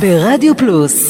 ברדיו פלוס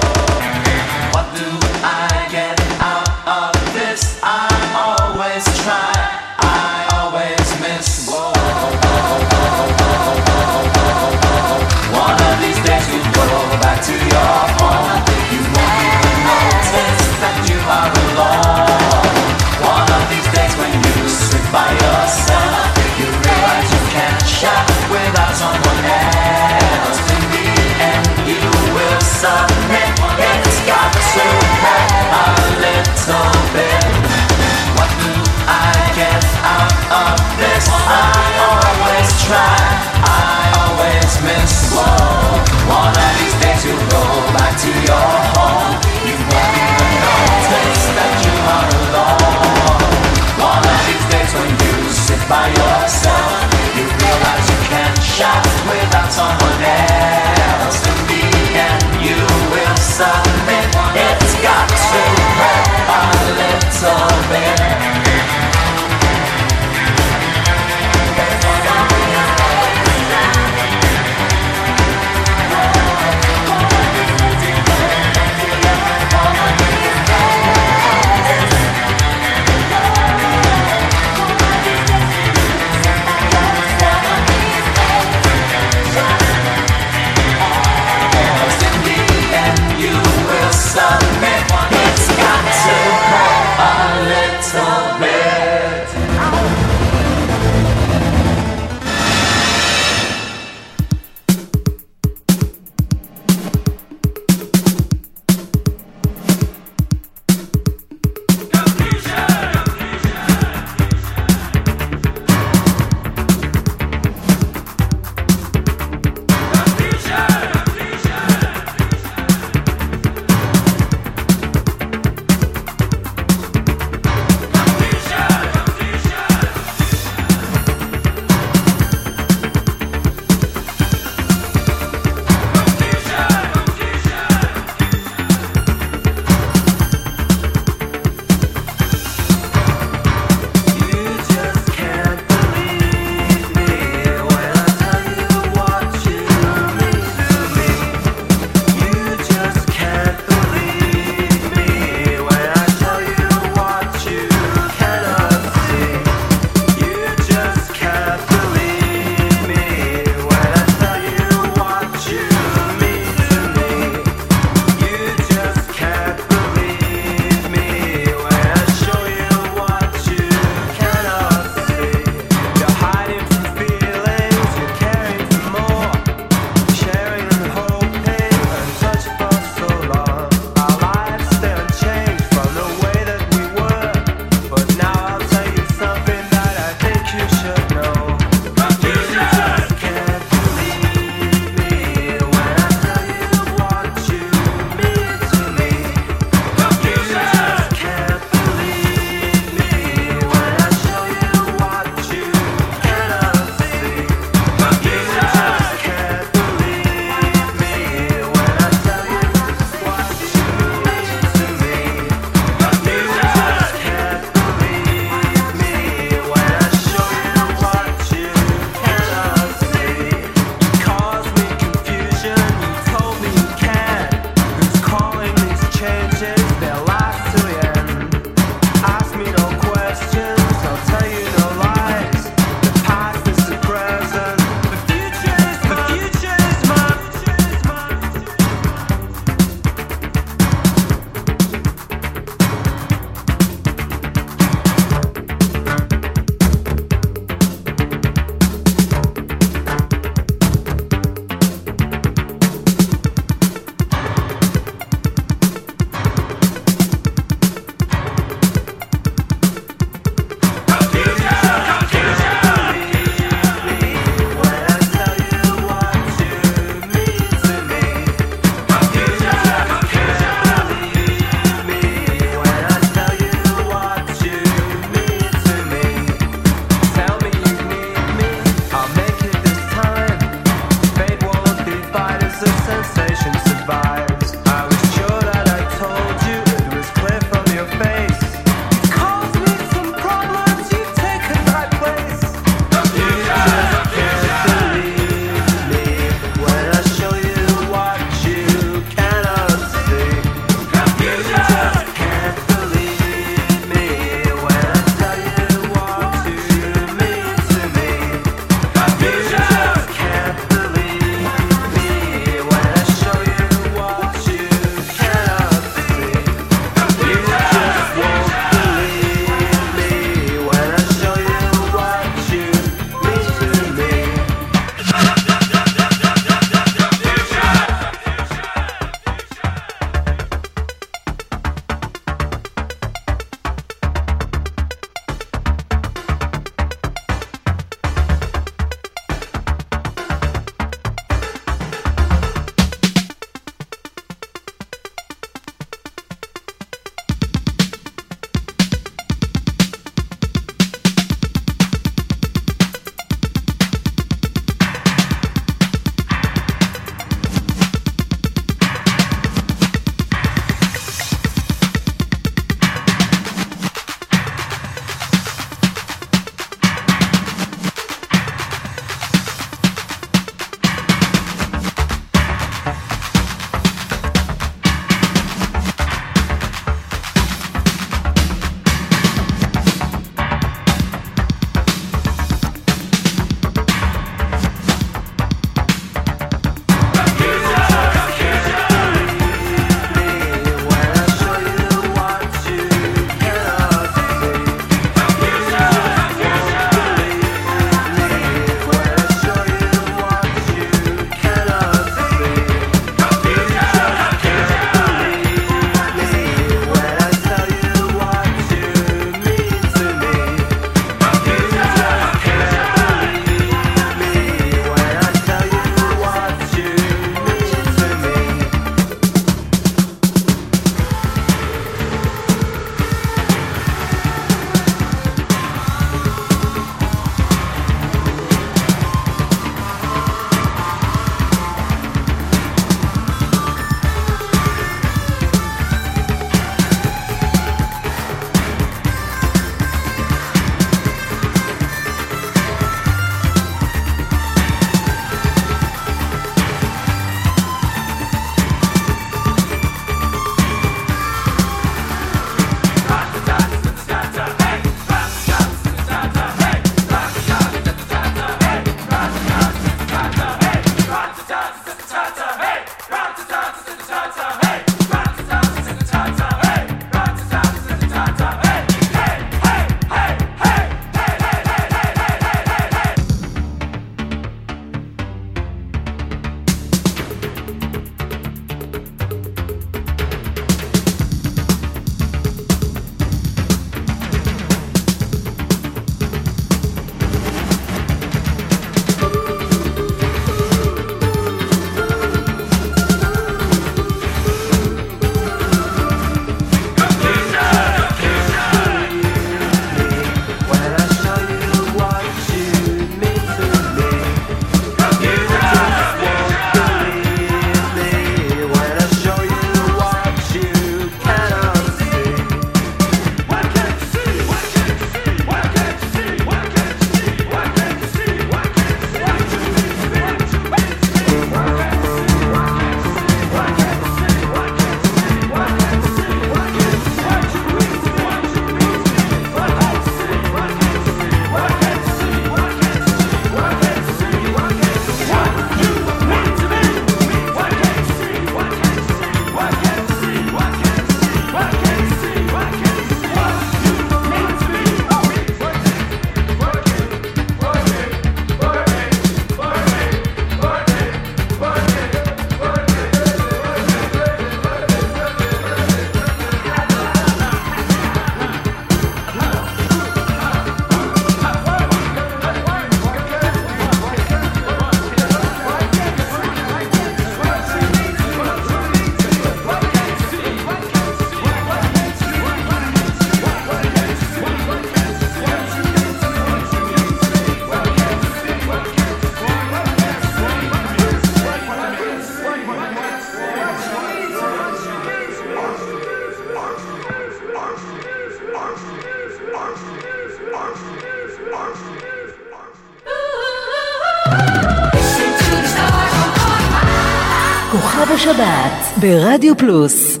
השבת ברדיו פלוס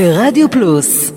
ברדיו פלוס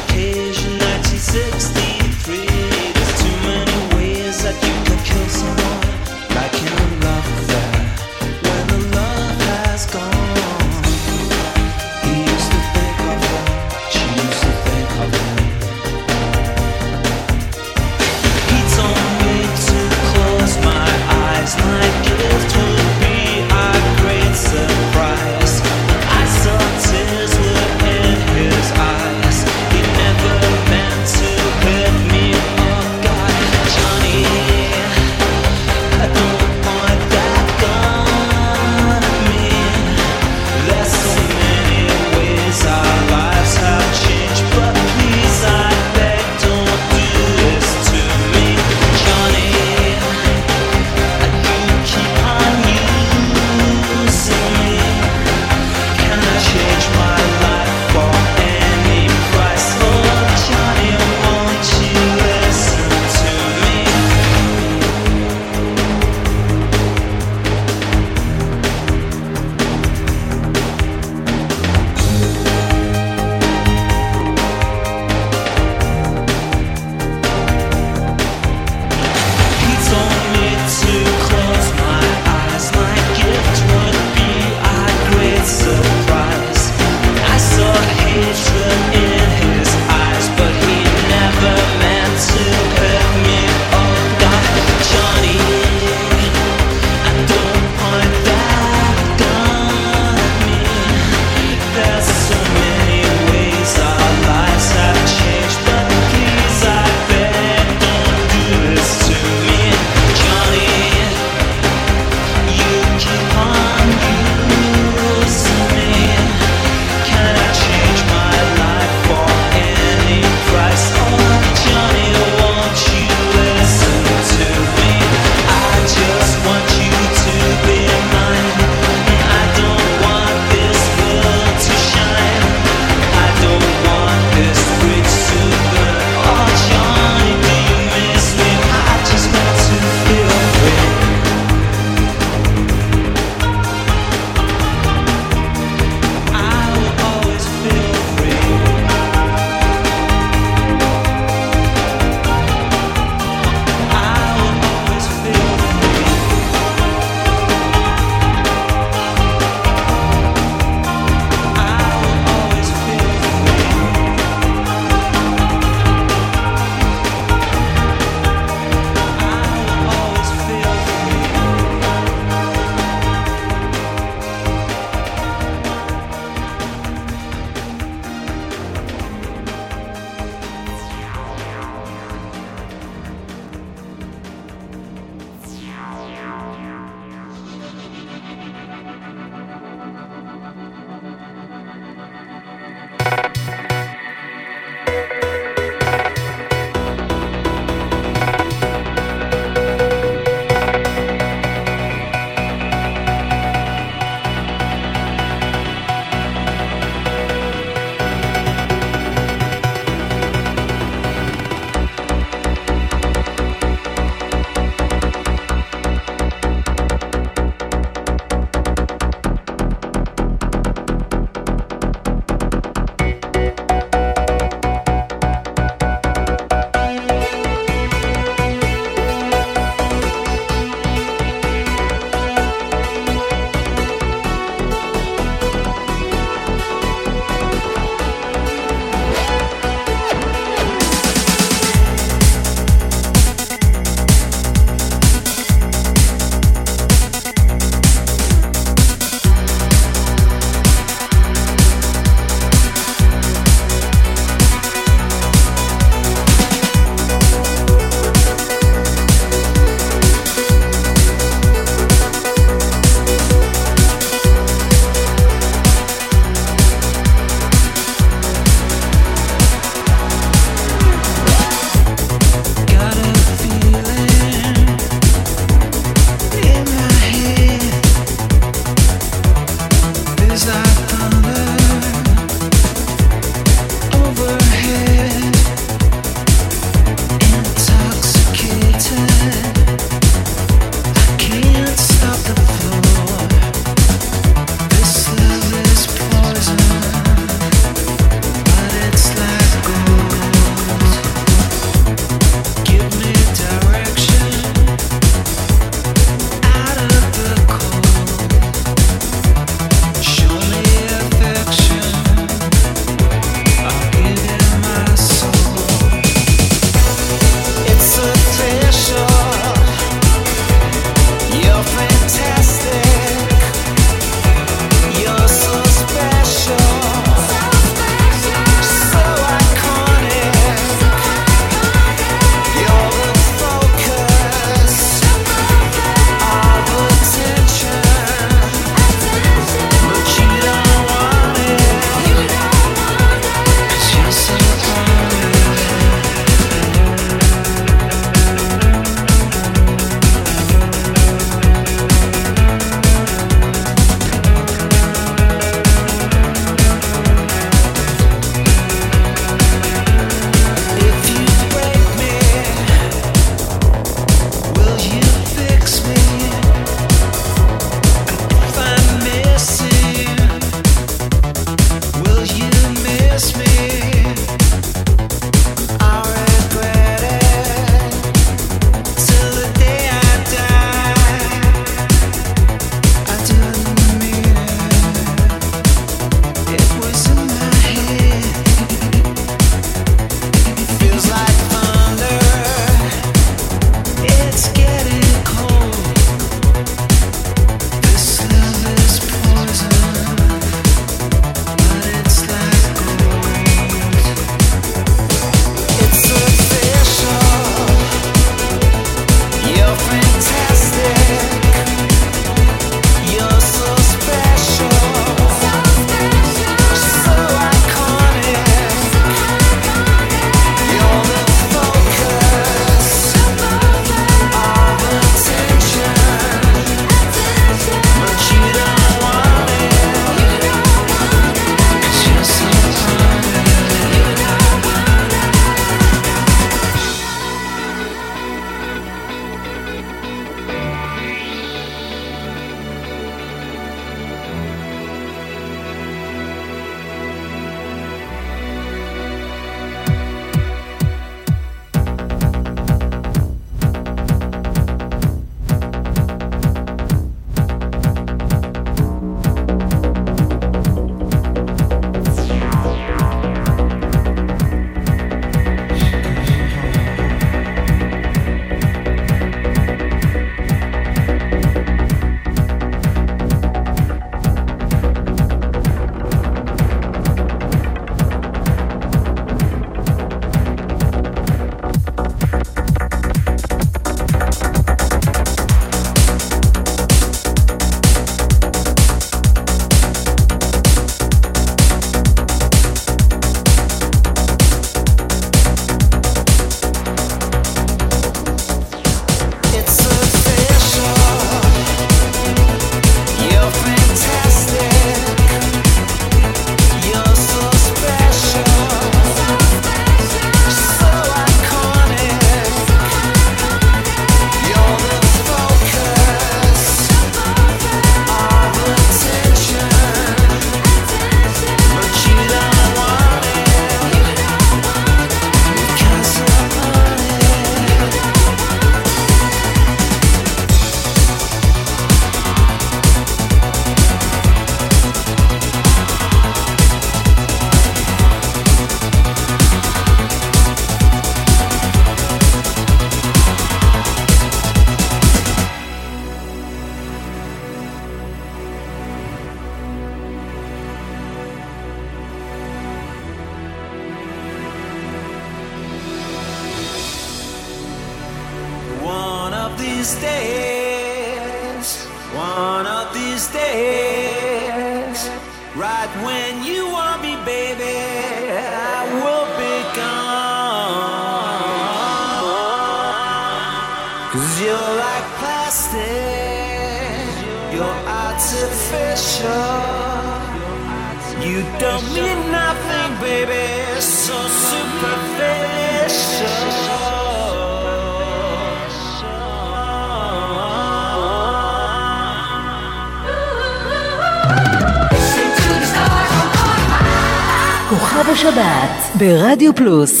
השבת ברדיו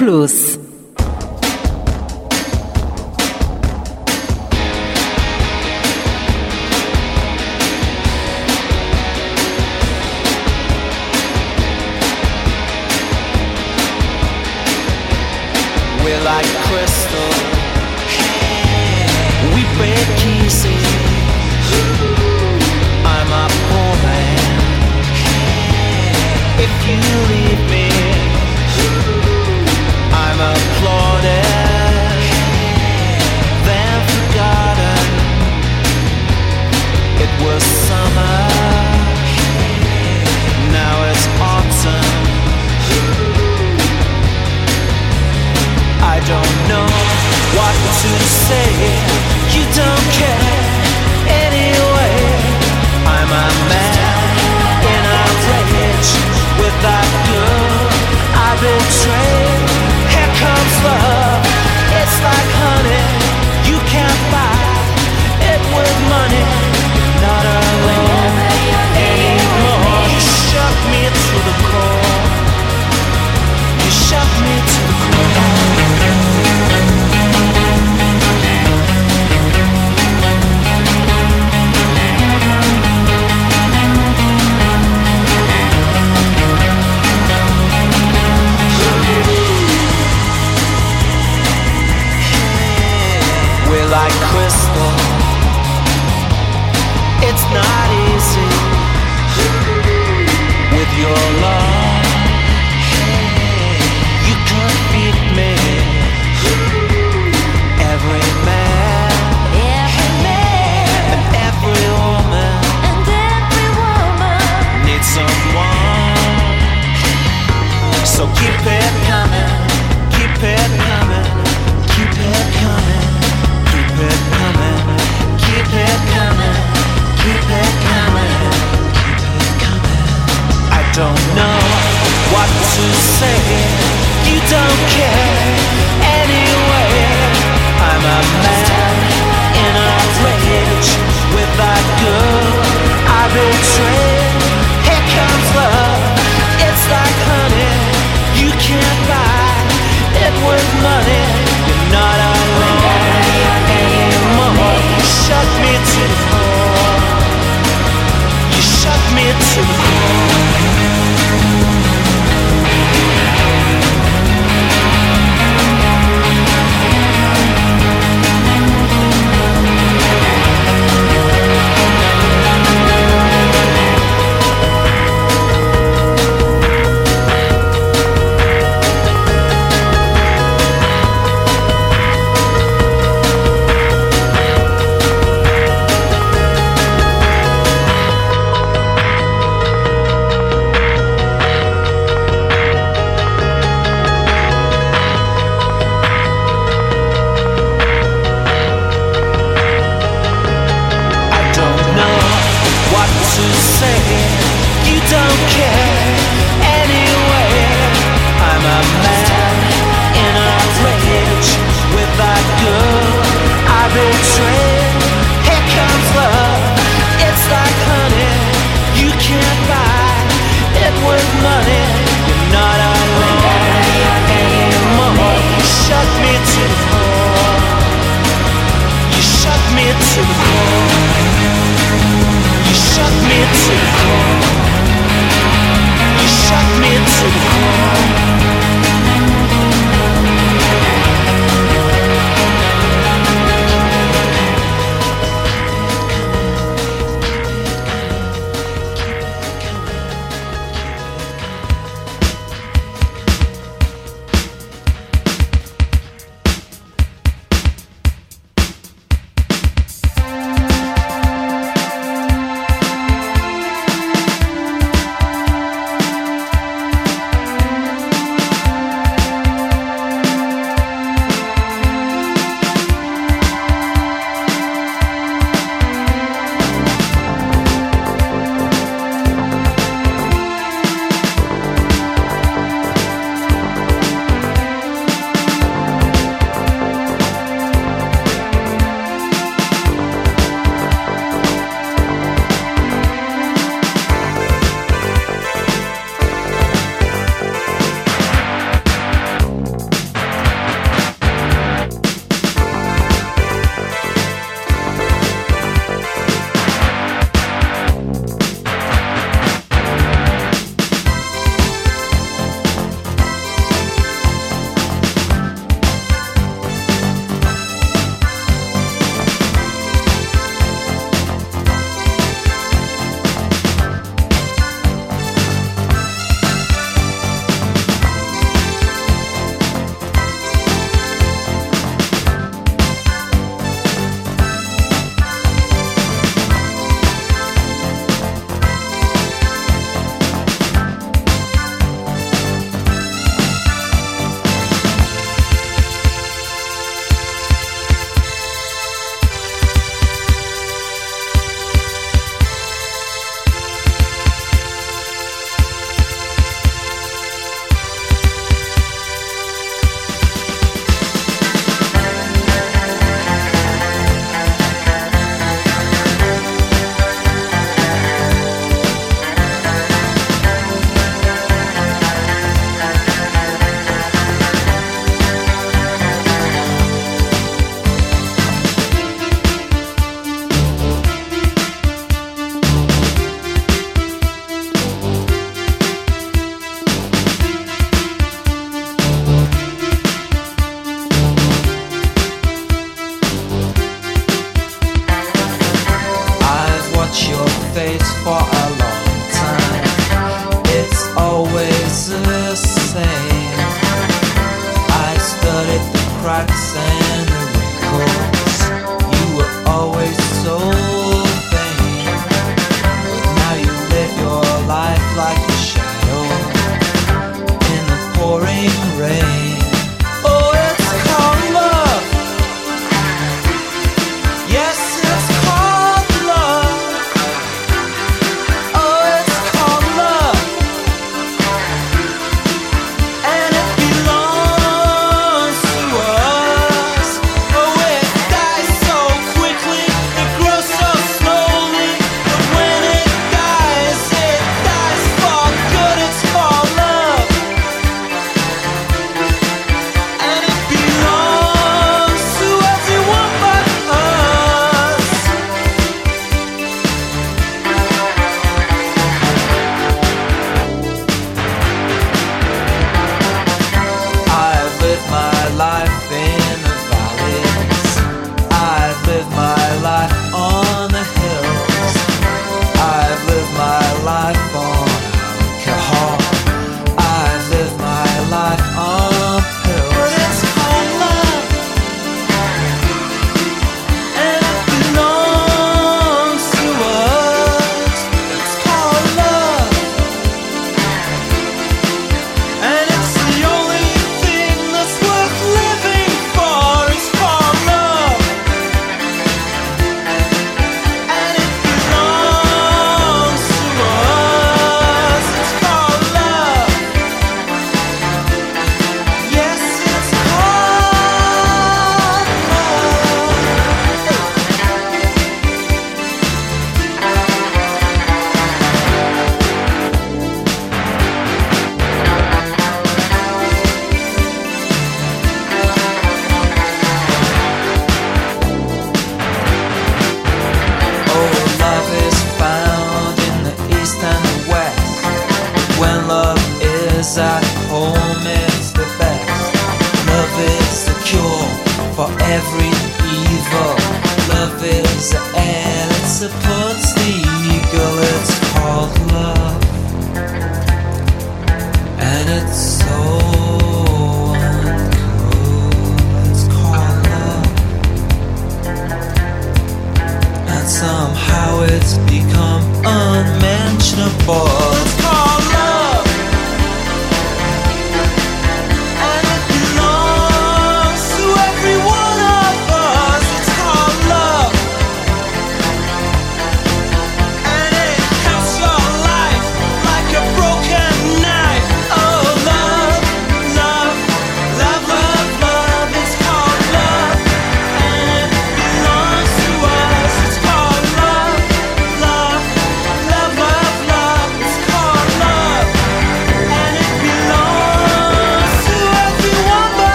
ברדיו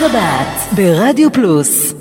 השבת ברדיו פלוס